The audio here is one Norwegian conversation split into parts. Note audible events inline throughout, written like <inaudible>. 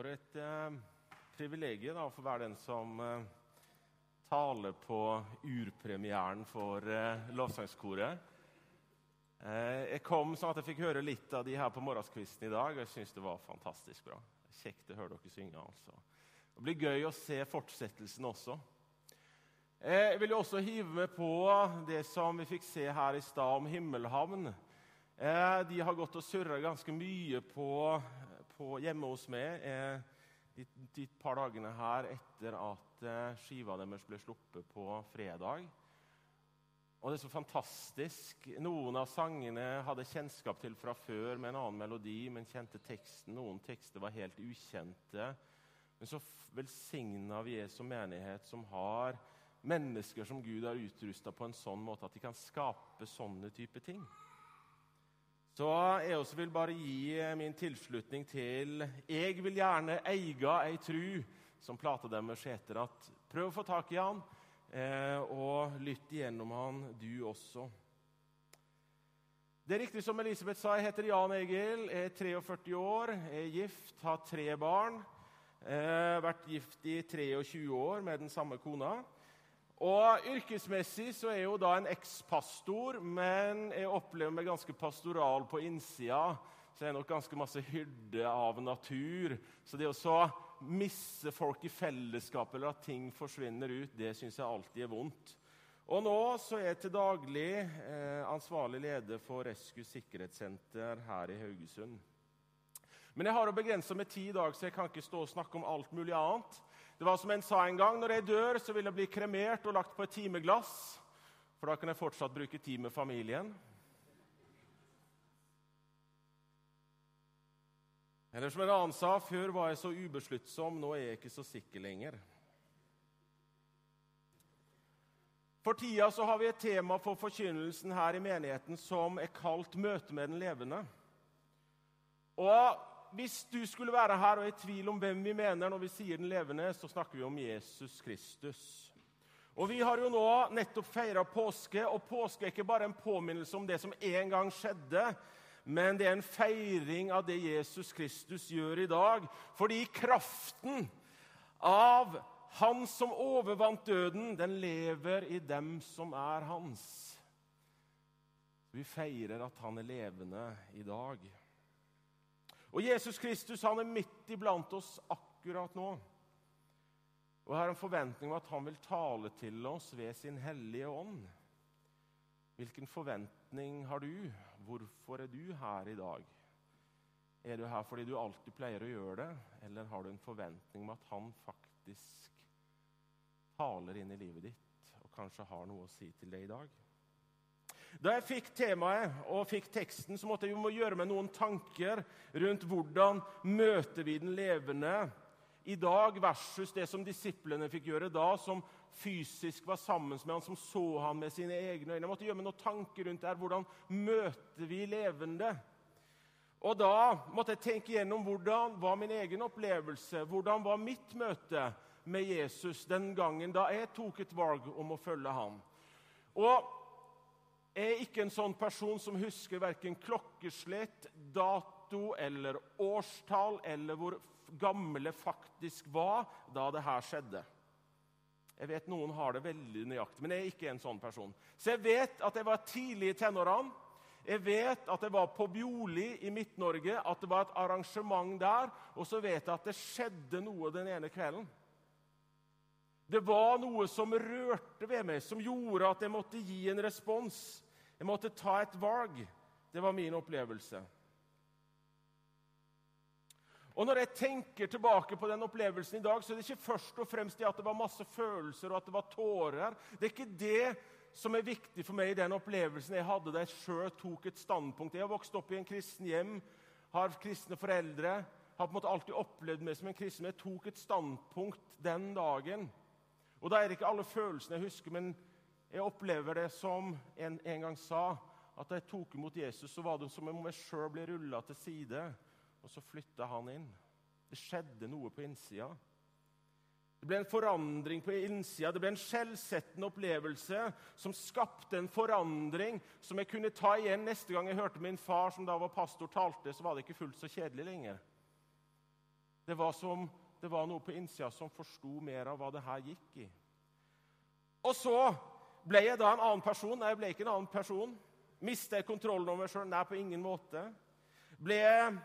For et eh, privilegium å være den som eh, taler på urpremieren for eh, lovsangskoret. Jeg kom sånn at jeg fikk høre litt av de her på morgenskvisten i dag, og jeg syns det var fantastisk bra. Kjekt å høre dere synge. altså. Det blir gøy å se fortsettelsen også. Jeg vil jo også hive meg på det som vi fikk se her i stad om Himmelhavn. De har gått og surra ganske mye på på, hjemme hos meg eh, de, de, par dagene her etter at eh, skiva deres ble sluppet på fredag. Og det er så fantastisk. Noen av sangene hadde kjennskap til fra før med en annen melodi, men kjente teksten. Noen tekster var helt ukjente. Men så velsigna vi Jesu menighet, som har mennesker som Gud har utrusta på en sånn måte at de kan skape sånne type ting. Så jeg også vil bare gi min tilslutning til 'Jeg vil gjerne eie ei tru', som plata deres heter. At prøv å få tak i han, eh, og lytt igjennom han, du også. Det er riktig som Elisabeth sa, jeg heter Jan Egil, er 43 år, er gift, har tre barn. Eh, vært gift i 23 år med den samme kona. Og Yrkesmessig så er jo da en ekspastor, men jeg opplever meg ganske pastoral på innsida. Så jeg er nok ganske masse hyrde av natur. Så det å misse folk i fellesskap eller at ting forsvinner ut, det syns jeg alltid er vondt. Og nå så er jeg til daglig eh, ansvarlig leder for Rescue sikkerhetssenter her i Haugesund. Men jeg har å begrense med ti i dag, så jeg kan ikke stå og snakke om alt mulig annet. Det var som en sa en gang når jeg dør, så vil jeg bli kremert og lagt på et timeglass. For da kan jeg fortsatt bruke tid med familien. Eller som en annen sa, før var jeg så ubesluttsom, nå er jeg ikke så sikker lenger. For tida så har vi et tema for forkynnelsen her i menigheten som er kalt 'Møte med den levende'. Og hvis du skulle være her og er i tvil om hvem vi mener når vi sier den levende, så snakker vi om Jesus Kristus. Og Vi har jo nå nettopp feira påske, og påske er ikke bare en påminnelse om det som en gang skjedde, men det er en feiring av det Jesus Kristus gjør i dag. Fordi kraften av Han som overvant døden, den lever i dem som er hans. Vi feirer at han er levende i dag. Og Jesus Kristus han er midt iblant oss akkurat nå. Og jeg har en forventning om at han vil tale til oss ved sin hellige ånd. Hvilken forventning har du? Hvorfor er du her i dag? Er du her fordi du alltid pleier å gjøre det, eller har du en forventning om at han faktisk taler inn i livet ditt og kanskje har noe å si til deg i dag? Da jeg fikk temaet og fikk teksten, så måtte jeg jo gjøre meg noen tanker rundt hvordan møter vi den levende i dag versus det som disiplene fikk gjøre da, som fysisk var sammen med han, som så han med sine egne øyne. Jeg måtte gjøre meg noen tanker rundt det her. Hvordan møter vi levende? Og da måtte jeg tenke gjennom hvordan var min egen opplevelse, hvordan var mitt møte med Jesus den gangen da jeg tok et valg om å følge ham. Og er ikke en sånn person som husker verken klokkeslett, dato eller årstall, eller hvor gamle faktisk var da det her skjedde. Jeg vet Noen har det veldig nøyaktig, men jeg er ikke en sånn person. Så jeg vet at jeg var tidlig i tenårene. Jeg vet at jeg var på Bjoli i Midt-Norge, at det var et arrangement der. Og så vet jeg at det skjedde noe den ene kvelden. Det var noe som rørte ved meg, som gjorde at jeg måtte gi en respons. Jeg måtte ta et valg. Det var min opplevelse. Og Når jeg tenker tilbake på den opplevelsen i dag, så er det ikke først og fremst det at det var masse følelser og at det var tårer. Det er ikke det som er viktig for meg i den opplevelsen jeg hadde da jeg sjøl tok et standpunkt. Jeg har vokst opp i en kristen hjem, har kristne foreldre, har på en måte alltid opplevd meg som en kristen. Jeg tok et standpunkt den dagen. Og Da er det ikke alle følelsene jeg husker, men jeg opplever det som en en gang sa, at da jeg tok imot Jesus, så var det som om jeg sjøl ble rulla til side, og så flytta han inn. Det skjedde noe på innsida. Det ble en forandring på innsida. Det ble en skjellsettende opplevelse som skapte en forandring som jeg kunne ta igjen neste gang jeg hørte min far, som da var pastor, talte. Så var det ikke fullt så kjedelig lenger. Det var som det var noe på innsida som forsto mer av hva det her gikk i. Og så ble jeg da en annen person. Nei, jeg ble ikke en annen person. Mistet jeg kontrollen over meg sjøl? Nei, på ingen måte. Ble jeg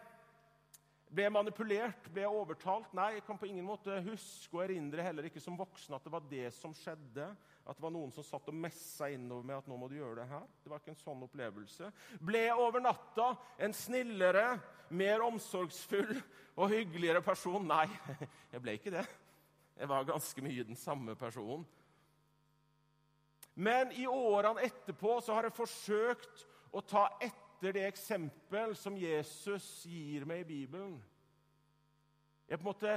ble jeg manipulert? Ble jeg overtalt? Nei, jeg kan på ingen måte huske og erindre heller ikke som voksen at det var det som skjedde. At det var noen som satt og messa innover med at nå må du gjøre det her. Det var ikke en sånn opplevelse. Ble jeg over natta en snillere, mer omsorgsfull og hyggeligere person? Nei, <laughs> jeg ble ikke det. Jeg var ganske mye den samme personen. Men i årene etterpå så har jeg forsøkt å ta etter etter det eksempel som Jesus gir meg i Bibelen. Jeg på en måte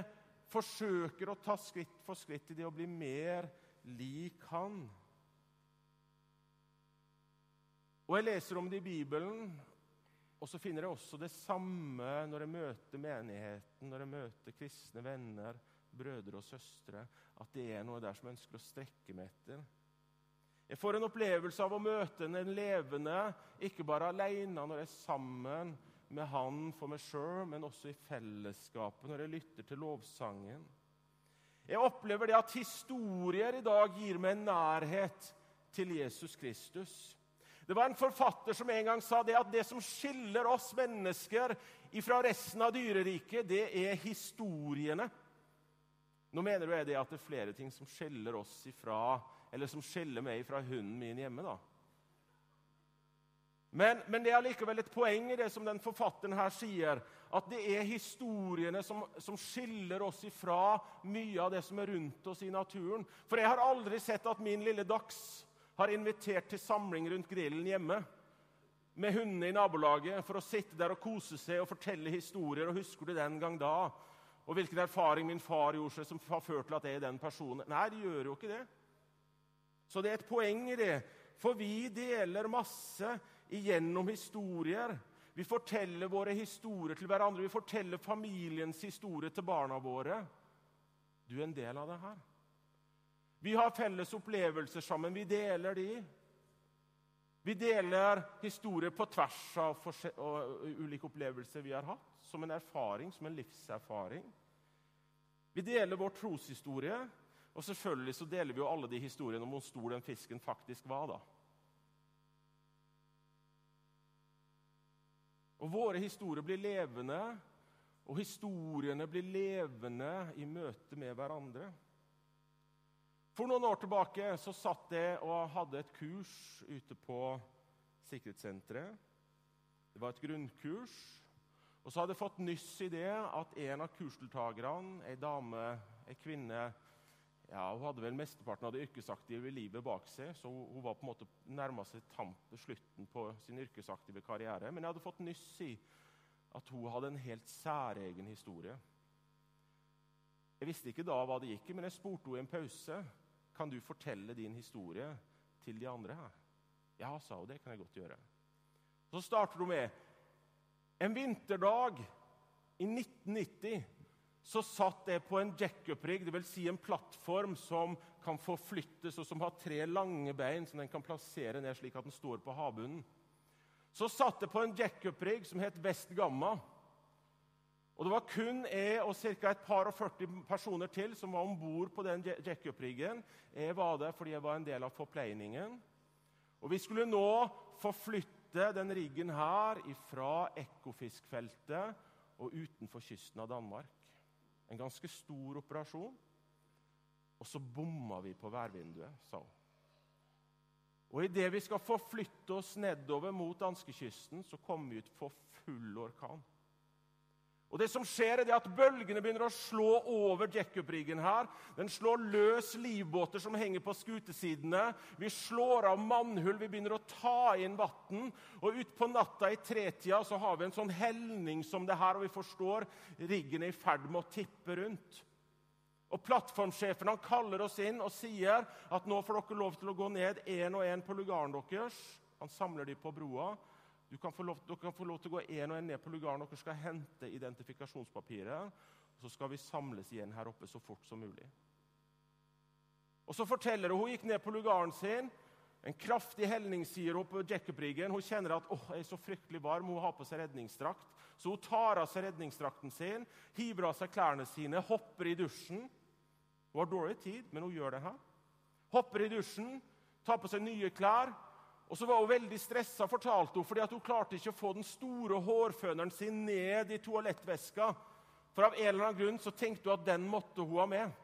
forsøker å ta skritt for skritt i det å bli mer lik han. Og Jeg leser om det i Bibelen, og så finner jeg også det samme når jeg møter menigheten, når jeg møter kristne venner, brødre og søstre, at det er noe der som jeg ønsker å strekke meg etter. Jeg får en opplevelse av å møte en levende, ikke bare alene når jeg er sammen med Han for meg sjøl, men også i fellesskapet når jeg lytter til lovsangen. Jeg opplever det at historier i dag gir meg en nærhet til Jesus Kristus. Det var en forfatter som en gang sa det at det som skiller oss mennesker fra resten av dyreriket, det er historiene. Nå mener jeg det at det er flere ting som skiller oss ifra eller som skiller meg fra hunden min hjemme. da. Men, men, det er likevel et poeng i det som den forfatteren her sier. At det er historiene som, som, skiller oss ifra mye av det som er rundt oss i naturen. For jeg har aldri sett at min lille Dags har invitert til samling rundt grillen hjemme. Med hundene i nabolaget for å sitte der og kose seg og fortelle historier. og 'Husker du den gang da?' Og hvilken erfaring min far gjorde seg som har ført til at jeg er den personen. Nei, de gjør jo ikke det. Så det er et poeng i det. For vi deler masse igjennom historier. Vi forteller våre historier til hverandre. Vi forteller familiens historie til barna våre. Du er en del av det her. Vi har felles opplevelser sammen. Vi deler de. Vi deler historier på tvers av ulike opplevelser vi har hatt, som en erfaring, som en livserfaring. Vi deler vår troshistorie. Og selvfølgelig så deler vi jo alle de historiene om hvor stor den fisken faktisk var. da. Og Våre historier blir levende, og historiene blir levende i møte med hverandre. For noen år tilbake så satt jeg og hadde et kurs ute på sikkerhetssenteret. Det var et grunnkurs. Og så hadde jeg fått nyss i det at en av kursdeltakerne, ei dame, ei kvinne ja, Hun hadde vel mesteparten av det yrkesaktive livet bak seg, så hun var på en måte nærma seg slutten på sin yrkesaktive karriere. Men jeg hadde fått nyss i at hun hadde en helt særegen historie. Jeg visste ikke da hva det gikk i, men jeg spurte henne i en pause kan du fortelle din historie til de andre her. Ja, sa hun. Det kan jeg godt gjøre. Så starter hun med en vinterdag i 1990 så satt jeg på en jackup-rigg, dvs. Si en plattform som kan forflyttes, og som har tre lange bein som den kan plassere ned slik at den står på havbunnen. Så satt jeg på en jackup-rigg som het Vest Gamma. Og Det var kun jeg og ca. et par og 40 personer til som var om bord på den jackup-riggen. Jeg var der fordi jeg var en del av forpleiningen. Og Vi skulle nå forflytte den riggen her fra Ekofiskfeltet og utenfor kysten av Danmark. En ganske stor operasjon. Og så bomma vi på værvinduet, sa hun. Og idet vi skal forflytte oss nedover mot danskekysten, så kommer vi ut for full orkan. Og det som skjer er at Bølgene begynner å slå over jackup-riggen her. Den slår løs livbåter som henger på skutesidene. Vi slår av mannhull, vi begynner å ta inn vann. Og utpå natta i tretida så har vi en sånn helning som det her, og vi forstår riggen er i ferd med å tippe rundt. Og Plattformsjefen han kaller oss inn og sier at nå får dere lov til å gå ned én og én på lugaren deres. Han samler de på broa. Kan lov, dere kan få lov til å gå én og én ned på lugaren. Dere skal hente identifikasjonspapiret. og Så skal vi samles igjen her oppe så fort som mulig. Og så forteller Hun hun gikk ned på lugaren sin. En kraftig helning, sier hun på jackup-riggen. Hun kjenner at åh, jeg er så fryktelig varm. Hun har på seg redningsdrakt. Så hun tar av seg redningsdrakten sin, hiver av seg klærne sine, hopper i dusjen. Hun har dårlig tid, men hun gjør det her. Hopper i dusjen, tar på seg nye klær. Og så var Hun veldig stressa, fortalte hun, fordi hun klarte ikke å få den store hårføneren sin ned i toalettveska. For av en eller annen grunn så tenkte hun at den måtte hun ha med.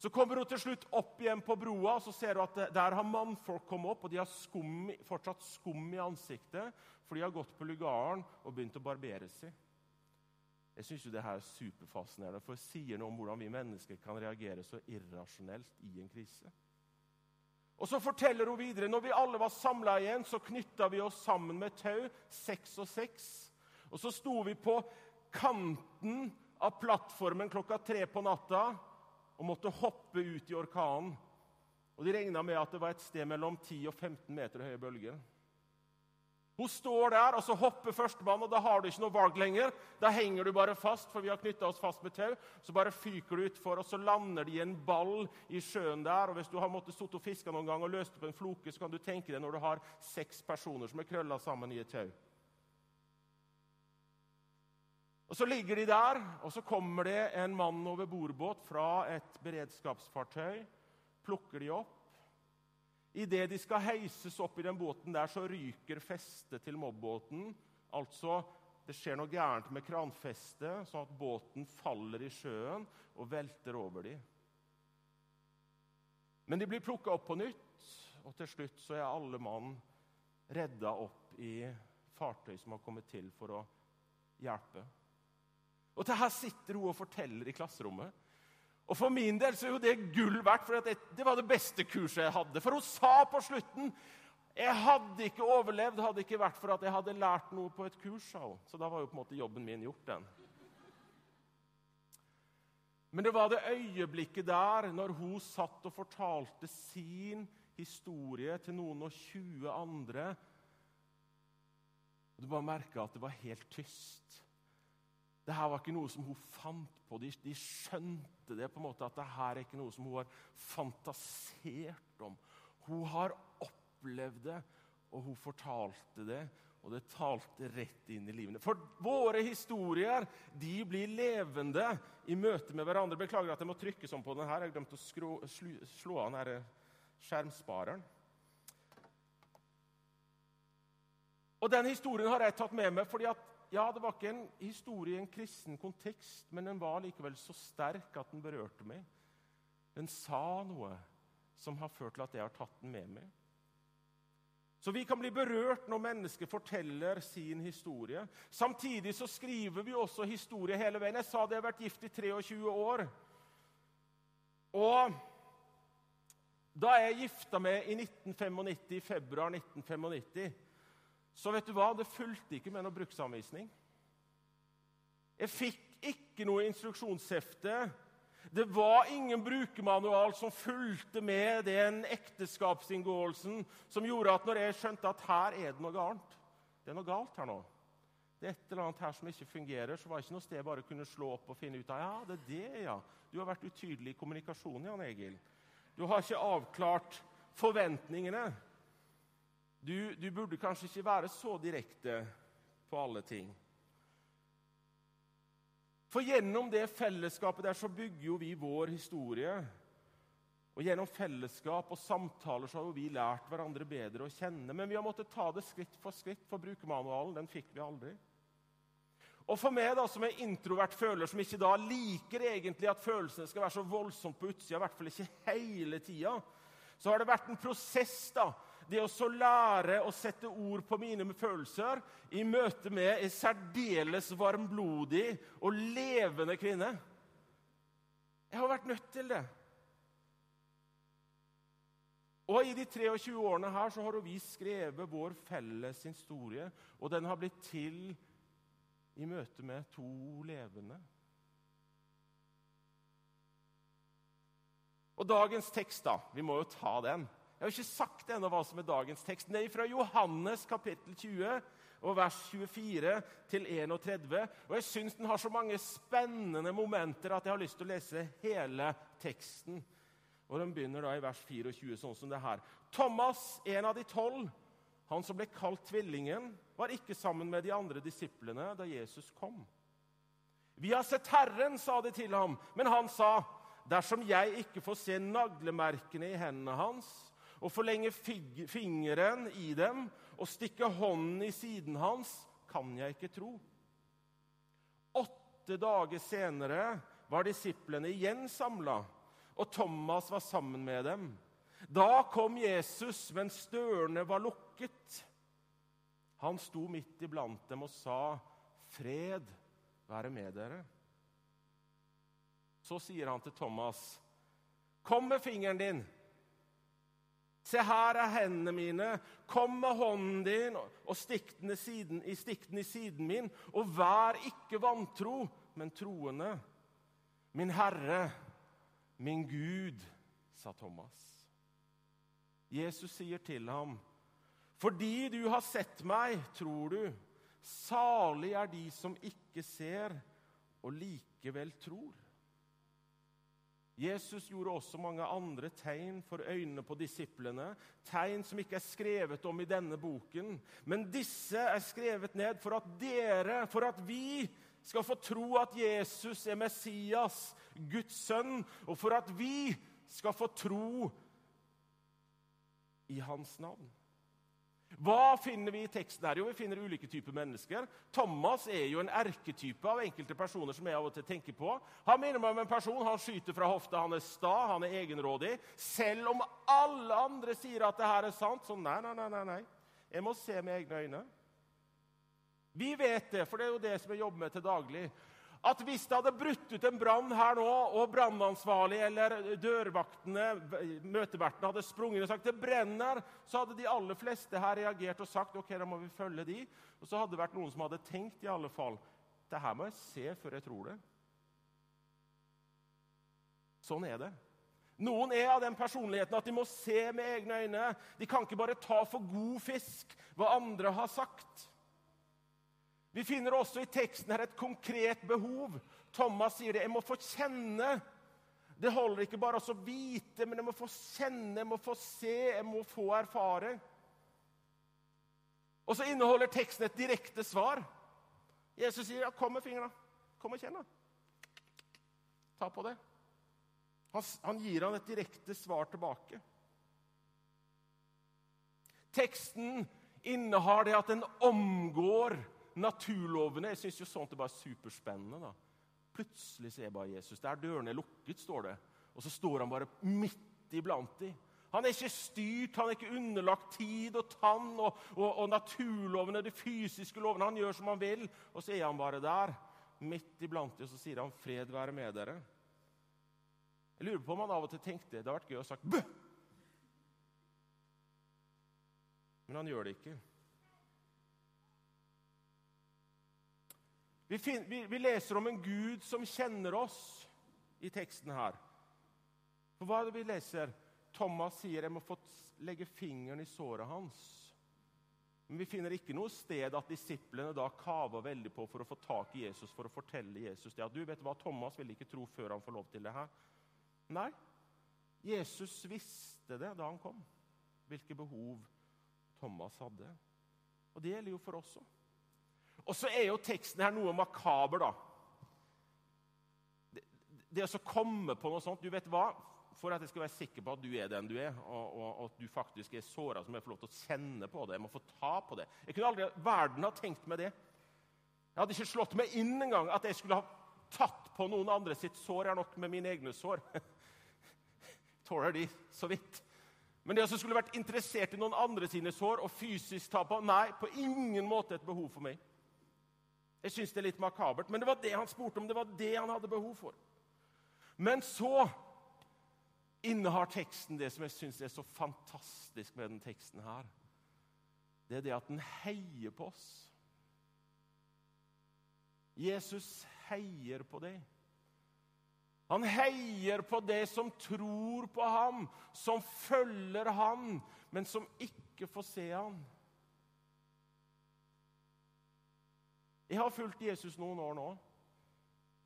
Så kommer hun til slutt opp igjen på broa, og så ser hun at der har mannfolk kommet opp. Og de har skum, fortsatt skum i ansiktet, for de har gått på lugaren og begynt å barbere seg. Jeg syns det her er superfascinerende, for det sier noe om hvordan vi mennesker kan reagere så irrasjonelt i en krise. Og Så forteller hun videre når vi alle var samla igjen, så knytta vi oss sammen med tau, seks og seks. Og så sto vi på kanten av plattformen klokka tre på natta og måtte hoppe ut i orkanen. Og De regna med at det var et sted mellom 10 og 15 meter høye bølger. Hun står der, og så hopper førstemann, og da har du ikke noe valg lenger. Da henger du bare fast, for vi har knytta oss fast med tau. Så bare fyker du utfor, og så lander de i en ball i sjøen der. og Hvis du har måttet sitte og fiske noen gang og løst opp en floke, så kan du tenke deg når du har seks personer som er krølla sammen i et tau. Og Så ligger de der, og så kommer det en mann over bordbåt fra et beredskapsfartøy. Plukker de opp. Idet de skal heises opp i den båten, der, så ryker festet til mobbåten. Altså, det skjer noe gærent med kranfestet, sånn at båten faller i sjøen og velter over dem. Men de blir plukka opp på nytt, og til slutt så er alle mann redda opp i fartøy som har kommet til for å hjelpe. Og til her sitter hun og forteller i klasserommet. Og For min del så er jo det gull verdt, for det, var det beste kurset jeg hadde. For hun sa på slutten jeg hadde ikke overlevd hadde ikke vært for at jeg hadde lært noe på et kurs. Så da var jo på en måte jobben min gjort. den. Men det var det øyeblikket der, når hun satt og fortalte sin historie til noen og tjue andre og Du bare merka at det var helt tyst. Det her var ikke noe som hun fant på. De, de skjønte det på en måte at det her er ikke noe som hun har fantasert om. Hun har opplevd det, og hun fortalte det. Og det talte rett inn i livene. For våre historier de blir levende i møte med hverandre. Beklager at jeg må trykke sånn på den her. Jeg glemte å skru, slu, slå av den skjermspareren. Og Den historien har jeg tatt med meg fordi at ja, det var ikke en historie i en kristen kontekst, men den var likevel så sterk at den berørte meg. Den sa noe som har ført til at jeg har tatt den med meg. Så vi kan bli berørt når mennesker forteller sin historie. Samtidig så skriver vi også historie hele veien. Jeg sa det jeg har vært gift i 23 år. Og da jeg gifta meg i 1995, i februar 1995 så vet du hva? Det fulgte ikke med noe bruksanvisning. Jeg fikk ikke noe instruksjonshefte. Det var ingen brukermanual som fulgte med den ekteskapsinngåelsen som gjorde at når jeg skjønte at her er det noe galt Det er noe galt her nå. Det er et eller annet her som ikke fungerer, så var det ikke noe sted jeg bare kunne slå opp og finne ut av ja, det er det, ja. Du har vært utydelig i kommunikasjonen, Jan Egil. Du har ikke avklart forventningene. Du, du, burde kanskje ikke være så direkte på alle ting. For gjennom det fellesskapet der så bygger jo vi vår historie. Og Gjennom fellesskap og samtaler så har jo vi lært hverandre bedre å kjenne. Men vi har måttet ta det skritt for skritt, for brukermanualen den fikk vi aldri. Og For meg da, som er introvert føler, som ikke da liker egentlig at følelsene skal være så voldsomt på utsida, i hvert fall ikke hele tida, så har det vært en prosess da, det å så lære å sette ord på mine følelser i møte med en særdeles varmblodig og levende kvinne. Jeg har vært nødt til det. Og I de 23 årene her så har vi skrevet vår felles historie, og den har blitt til i møte med to levende. Og dagens tekst, da. Vi må jo ta den. Jeg har ikke sagt ennå hva som er dagens tekst. Nei, fra Johannes kapittel 20 og vers 24 til 31. Og jeg syns den har så mange spennende momenter at jeg har lyst til å lese hele teksten. Og Den begynner da i vers 24, sånn som det her. Thomas, en av de tolv, han som ble kalt Tvillingen, var ikke sammen med de andre disiplene da Jesus kom. Vi har sett Herren, sa de til ham, men han sa, dersom jeg ikke får se naglemerkene i hendene hans og forlenge fingeren i dem og stikke hånden i siden hans, kan jeg ikke tro. Åtte dager senere var disiplene igjen samla, og Thomas var sammen med dem. Da kom Jesus mens dørene var lukket. Han sto midt iblant dem og sa, 'Fred være med dere.' Så sier han til Thomas, 'Kom med fingeren din.' Se, her er hendene mine. Kom med hånden din og stikk den i siden, stikk den i siden min, og vær ikke vantro, men troende. Min Herre, min Gud, sa Thomas. Jesus sier til ham, fordi du har sett meg, tror du. Salig er de som ikke ser og likevel tror. Jesus gjorde også mange andre tegn for øynene på disiplene, tegn som ikke er skrevet om i denne boken. Men disse er skrevet ned for at dere, for at vi, skal få tro at Jesus er Messias, Guds sønn, og for at vi skal få tro i hans navn. Hva finner vi i teksten her? Jo, Vi finner ulike typer mennesker. Thomas er jo en erketype av enkelte personer som jeg av og til tenker på. Han minner meg om en person, han skyter fra hofta, han er sta, han er egenrådig. Selv om alle andre sier at det her er sant, så nei, nei, nei. nei. Jeg må se med egne øyne. Vi vet det, for det er jo det som jeg jobber med til daglig at hvis det hadde brutt ut en brann her nå, og brannansvarlig eller dørvaktene, møtevertene, hadde sprunget og sagt det brenner, så hadde de aller fleste her reagert og sagt ok, da må vi følge de. Og så hadde det vært noen som hadde tenkt i alle fall det her må jeg se før jeg tror det. Sånn er det. Noen er av den personligheten at de må se med egne øyne. De kan ikke bare ta for god fisk hva andre har sagt. Vi finner også i teksten her et konkret behov. Thomas sier det. Jeg må få kjenne. Det holder ikke bare å vite, men jeg må få kjenne, jeg må få se, jeg må få erfare. Og så inneholder teksten et direkte svar. Jesus sier, ja, 'Kom med fingrene. Kom og kjenn.' da. Ta på det. Han, han gir han et direkte svar tilbake. Teksten innehar det at den omgår naturlovene. Jeg syns jo sånt er bare superspennende. da. Plutselig ser jeg bare Jesus. Der dørene er lukket, står det. Og så står han bare midt iblant dem. Han er ikke styrt, han er ikke underlagt tid og tann og, og, og, naturlovene, de fysiske lovene. Han gjør som han vil, og så er han bare der, midt iblant dem, og så sier han 'Fred være med dere'. Jeg lurer på om han av og til tenkte det hadde vært gøy å sagt 'bø'. Men han gjør det ikke. Vi, finner, vi, vi, leser om en Gud som kjenner oss i teksten her. For hva er det vi leser? Thomas sier jeg må få legge fingeren i såret hans. Men vi finner ikke noe sted at disiplene da kaver veldig på for å få tak i Jesus for å fortelle Jesus det. At du vet hva, Thomas ville ikke tro før han får lov til det her. Nei, Jesus visste det da han kom, hvilke behov Thomas hadde. Og det gjelder jo for oss òg. Og så er jo teksten her noe makaber, da. Det, det å komme på noe sånt Du vet hva? For at jeg skal være sikker på at du er den du er, og, og, og at du faktisk er såra, så må jeg få lov til å kjenne på det. Jeg må få ta på det. Jeg kunne aldri verden ha tenkt meg det. Jeg hadde ikke slått meg inn engang at jeg skulle ha tatt på noen andre sitt sår. Jeg har nok med mine egne sår. <laughs> Tåler de så vidt. Men det å skulle vært interessert i noen andre sine sår og fysisk ta på Nei, på ingen måte et behov for meg. Jeg syns det er litt makabert, men det var det han spurte om. Det var det han hadde behov for. Men så innehar teksten det som jeg syns er så fantastisk med den teksten her. Det er det at den heier på oss. Jesus heier på det. Han heier på det som tror på ham, som følger ham, men som ikke får se ham. Jeg har fulgt Jesus noen år nå,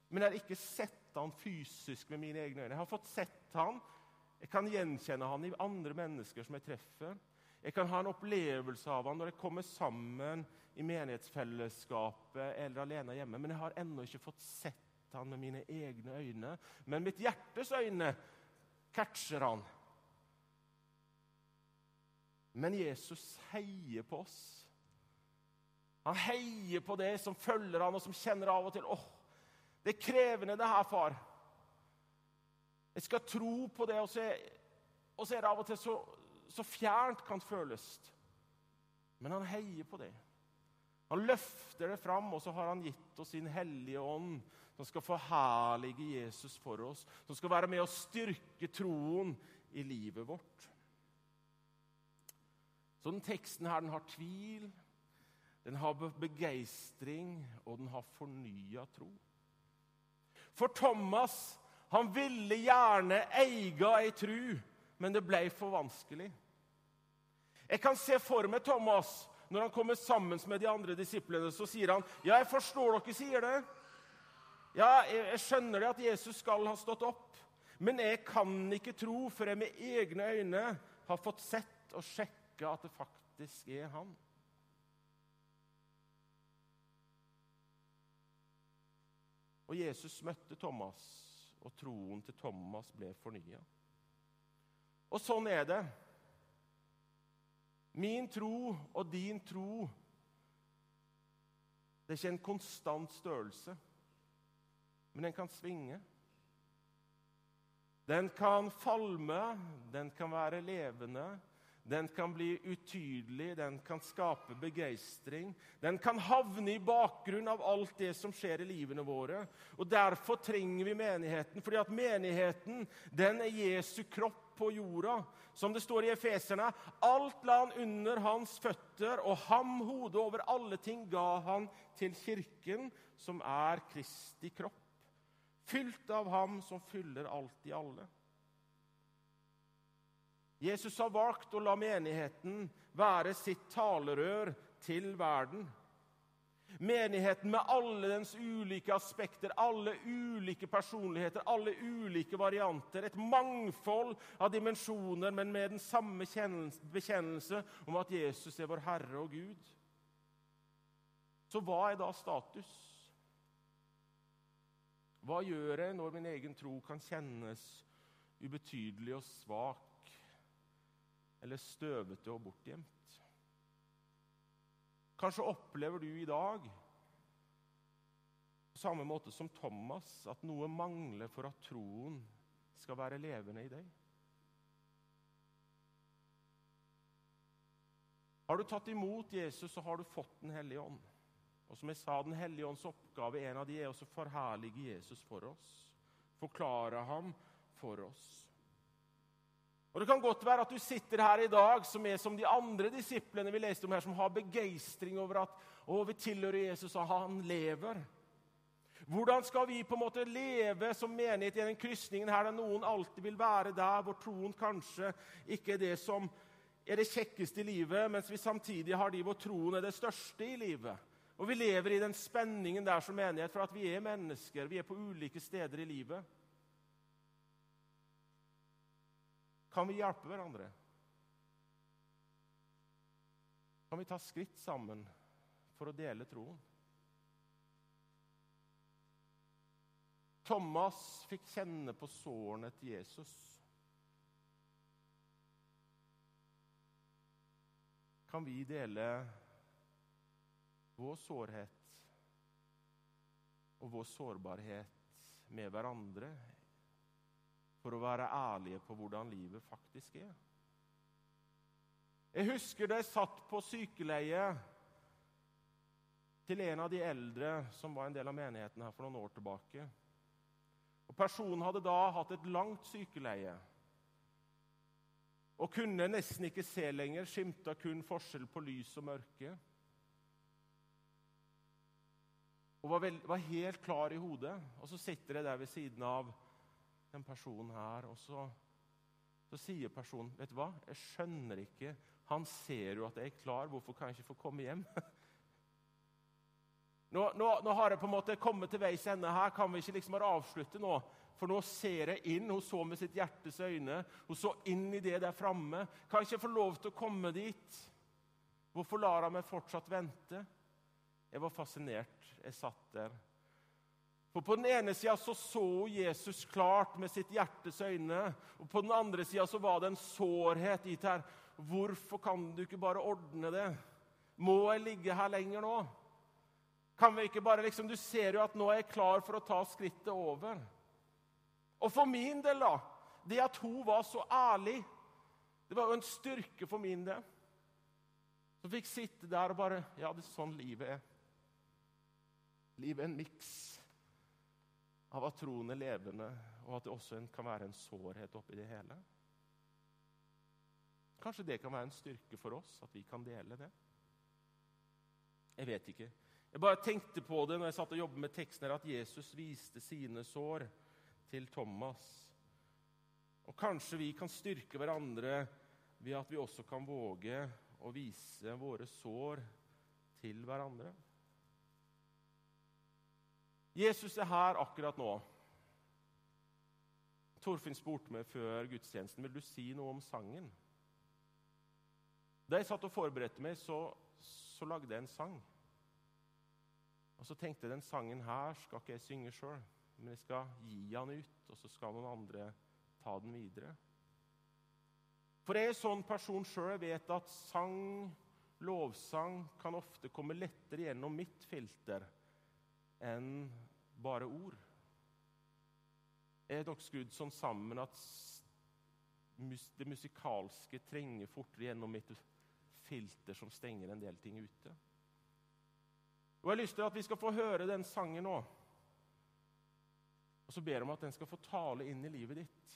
men jeg har ikke sett han fysisk med mine egne øyne. Jeg har fått sett han, jeg kan gjenkjenne han i andre mennesker som jeg treffer. Jeg kan ha en opplevelse av han når jeg kommer sammen i menighetsfellesskapet eller alene hjemme, men jeg har ennå ikke fått sett han med mine egne øyne. Men mitt hjertes øyne catcher han. Men Jesus heier på oss. Han heier på det som følger han, og som kjenner av og til åh, det er krevende, det her, far. Jeg skal tro på det, og så og så er det av og til så, så fjernt kan føles. Men han heier på det. Han løfter det fram, og så har han gitt oss sin Hellige Ånd, som skal forherlige Jesus for oss, som skal være med å styrke troen i livet vårt. Så den teksten her, den har tvil, den har begeistring, og den har fornya tro. For Thomas han ville gjerne eie ei tru, men det ble for vanskelig. Jeg kan se for meg Thomas når han kommer sammen med de andre disiplene, så sier han, 'Ja, jeg forstår dere sier det.' 'Ja, jeg skjønner det at Jesus skal ha stått opp.' 'Men jeg kan ikke tro før jeg med egne øyne har fått sett og sjekka at det faktisk er han.' Og Jesus møtte Thomas, og troen til Thomas ble fornya. Og sånn er det. Min tro og din tro Det er ikke en konstant størrelse, men den kan svinge. Den kan falme, den kan være levende, den kan bli utydelig, den kan skape begeistring. Den kan havne i bakgrunn av alt det som skjer i livene våre. Og Derfor trenger vi menigheten, fordi at menigheten den er Jesu kropp på jorda. Som det står i Efeserne, alt la han under hans føtter, og ham hodet over alle ting ga han til kirken, som er Kristi kropp. Fylt av ham som fyller alt i alle. Jesus har valgt å la menigheten være sitt talerør til verden. Menigheten med alle dens ulike aspekter, alle ulike personligheter, alle ulike varianter. Et mangfold av dimensjoner, men med den samme bekjennelse om at Jesus er vår Herre og Gud. Så hva er da status? Hva gjør jeg når min egen tro kan kjennes ubetydelig og svak eller støvete og bortgjemt? Kanskje opplever du i dag på samme måte som Thomas at noe mangler for at troen skal være levende i deg. Har du tatt imot Jesus, så har du fått Den hellige ånd. Og som jeg sa, Den hellige ånds oppgave en av de er å forherlige Jesus for oss. Forklare ham for oss. Og Det kan godt være at du sitter her i dag som er som de andre disiplene vi leste om her, som har begeistring over at å, vi tilhører Jesus, og han lever. Hvordan skal vi på en måte leve som menighet i den krysningen her der noen alltid vil være der hvor troen kanskje ikke er det som er det kjekkeste i livet, mens vi samtidig har de hvor troen er det største i livet? Og vi lever i den spenningen der som menighet, for at vi er mennesker. Vi er på ulike steder i livet. Kan vi hjelpe hverandre? Kan vi ta skritt sammen for å dele troen? Thomas fikk kjenne på sårene til Jesus. Kan vi dele vår sårhet og vår sårbarhet med hverandre for å være ærlige på hvordan livet faktisk er. Jeg husker da jeg satt på sykeleie til en av de eldre som var en del av menigheten her for noen år tilbake. Og Personen hadde da hatt et langt sykeleie og kunne nesten ikke se lenger, skimta kun forskjell på lys og mørke. Og var, vel, var helt klar i hodet. Og så sitter jeg der ved siden av den personen her. Og så, så sier personen, 'Vet du hva, jeg skjønner ikke. Han ser jo at jeg er klar. Hvorfor kan jeg ikke få komme hjem?' <laughs> Nå, nå, nå, har jeg på en måte kommet til veis ende her. Kan vi ikke liksom bare avslutte nå? For nå ser jeg inn. Hun så med sitt hjertes øyne. Hun så inn i det der framme. Kan jeg ikke få lov til å komme dit? Hvorfor lar hun meg fortsatt vente? Jeg var fascinert. Jeg satt der. For På den ene sida så, så Jesus klart med sitt hjertes øyne. Og på den andre sida så var det en sårhet i her. Hvorfor kan du ikke bare ordne det? Må jeg ligge her lenger nå? Kan vi ikke bare liksom, Du ser jo at nå er jeg klar for å ta skrittet over. Og for min del, da Det at hun var så ærlig, det var jo en styrke for min del. Så fikk sitte der og bare Ja, det er sånn livet er. Livet er en miks av at troen er levende, og at det også kan være en sårhet oppi det hele. Kanskje det kan være en styrke for oss, at vi kan dele det. Jeg vet ikke. Jeg bare tenkte på det når jeg satt og jobbet med teksten her, at Jesus viste sine sår til Thomas. Og kanskje vi kan styrke hverandre ved at vi også kan våge å vise våre sår til hverandre. Jesus er her akkurat nå. Torfinn spurte meg før gudstjenesten vil du si noe om sangen. Da jeg satt og forberedte meg, så, så lagde jeg en sang. Og så tenkte jeg den sangen her skal ikke jeg synge sjøl, men jeg skal gi den ut, og så skal noen andre ta den videre. For jeg er sånn person sjøl vet at sang, lovsang, kan ofte komme lettere gjennom mitt filter enn bare ord. Er dere skrudd sånn sammen at det musikalske trenger fortere gjennom mitt filter som stenger en del ting ute. Og Jeg har lyst til at vi skal få høre den sangen nå. Og så ber jeg om at den skal få tale inn i livet ditt.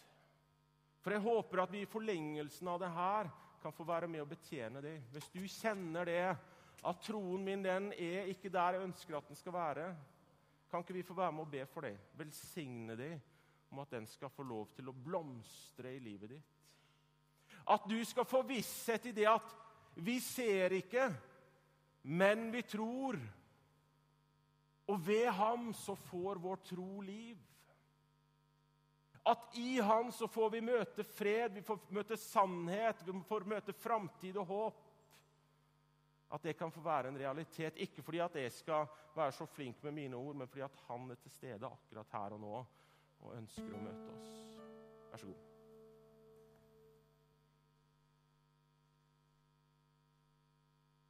For jeg håper at vi i forlengelsen av det her kan få være med og betjene deg. Hvis du kjenner det, at troen min den er ikke der jeg ønsker at den skal være, kan ikke vi få være med og be for dem? Velsigne dem om at den skal få lov til å blomstre i livet ditt. At du skal få visshet i det at vi ser ikke, men vi tror. Og ved ham så får vår tro liv. At i ham så får vi møte fred, vi får møte sannhet, vi får møte framtid og håp. At det kan få være en realitet. Ikke fordi at jeg skal være så flink med mine ord, men fordi at han er til stede akkurat her og nå og ønsker å møte oss. Vær så god.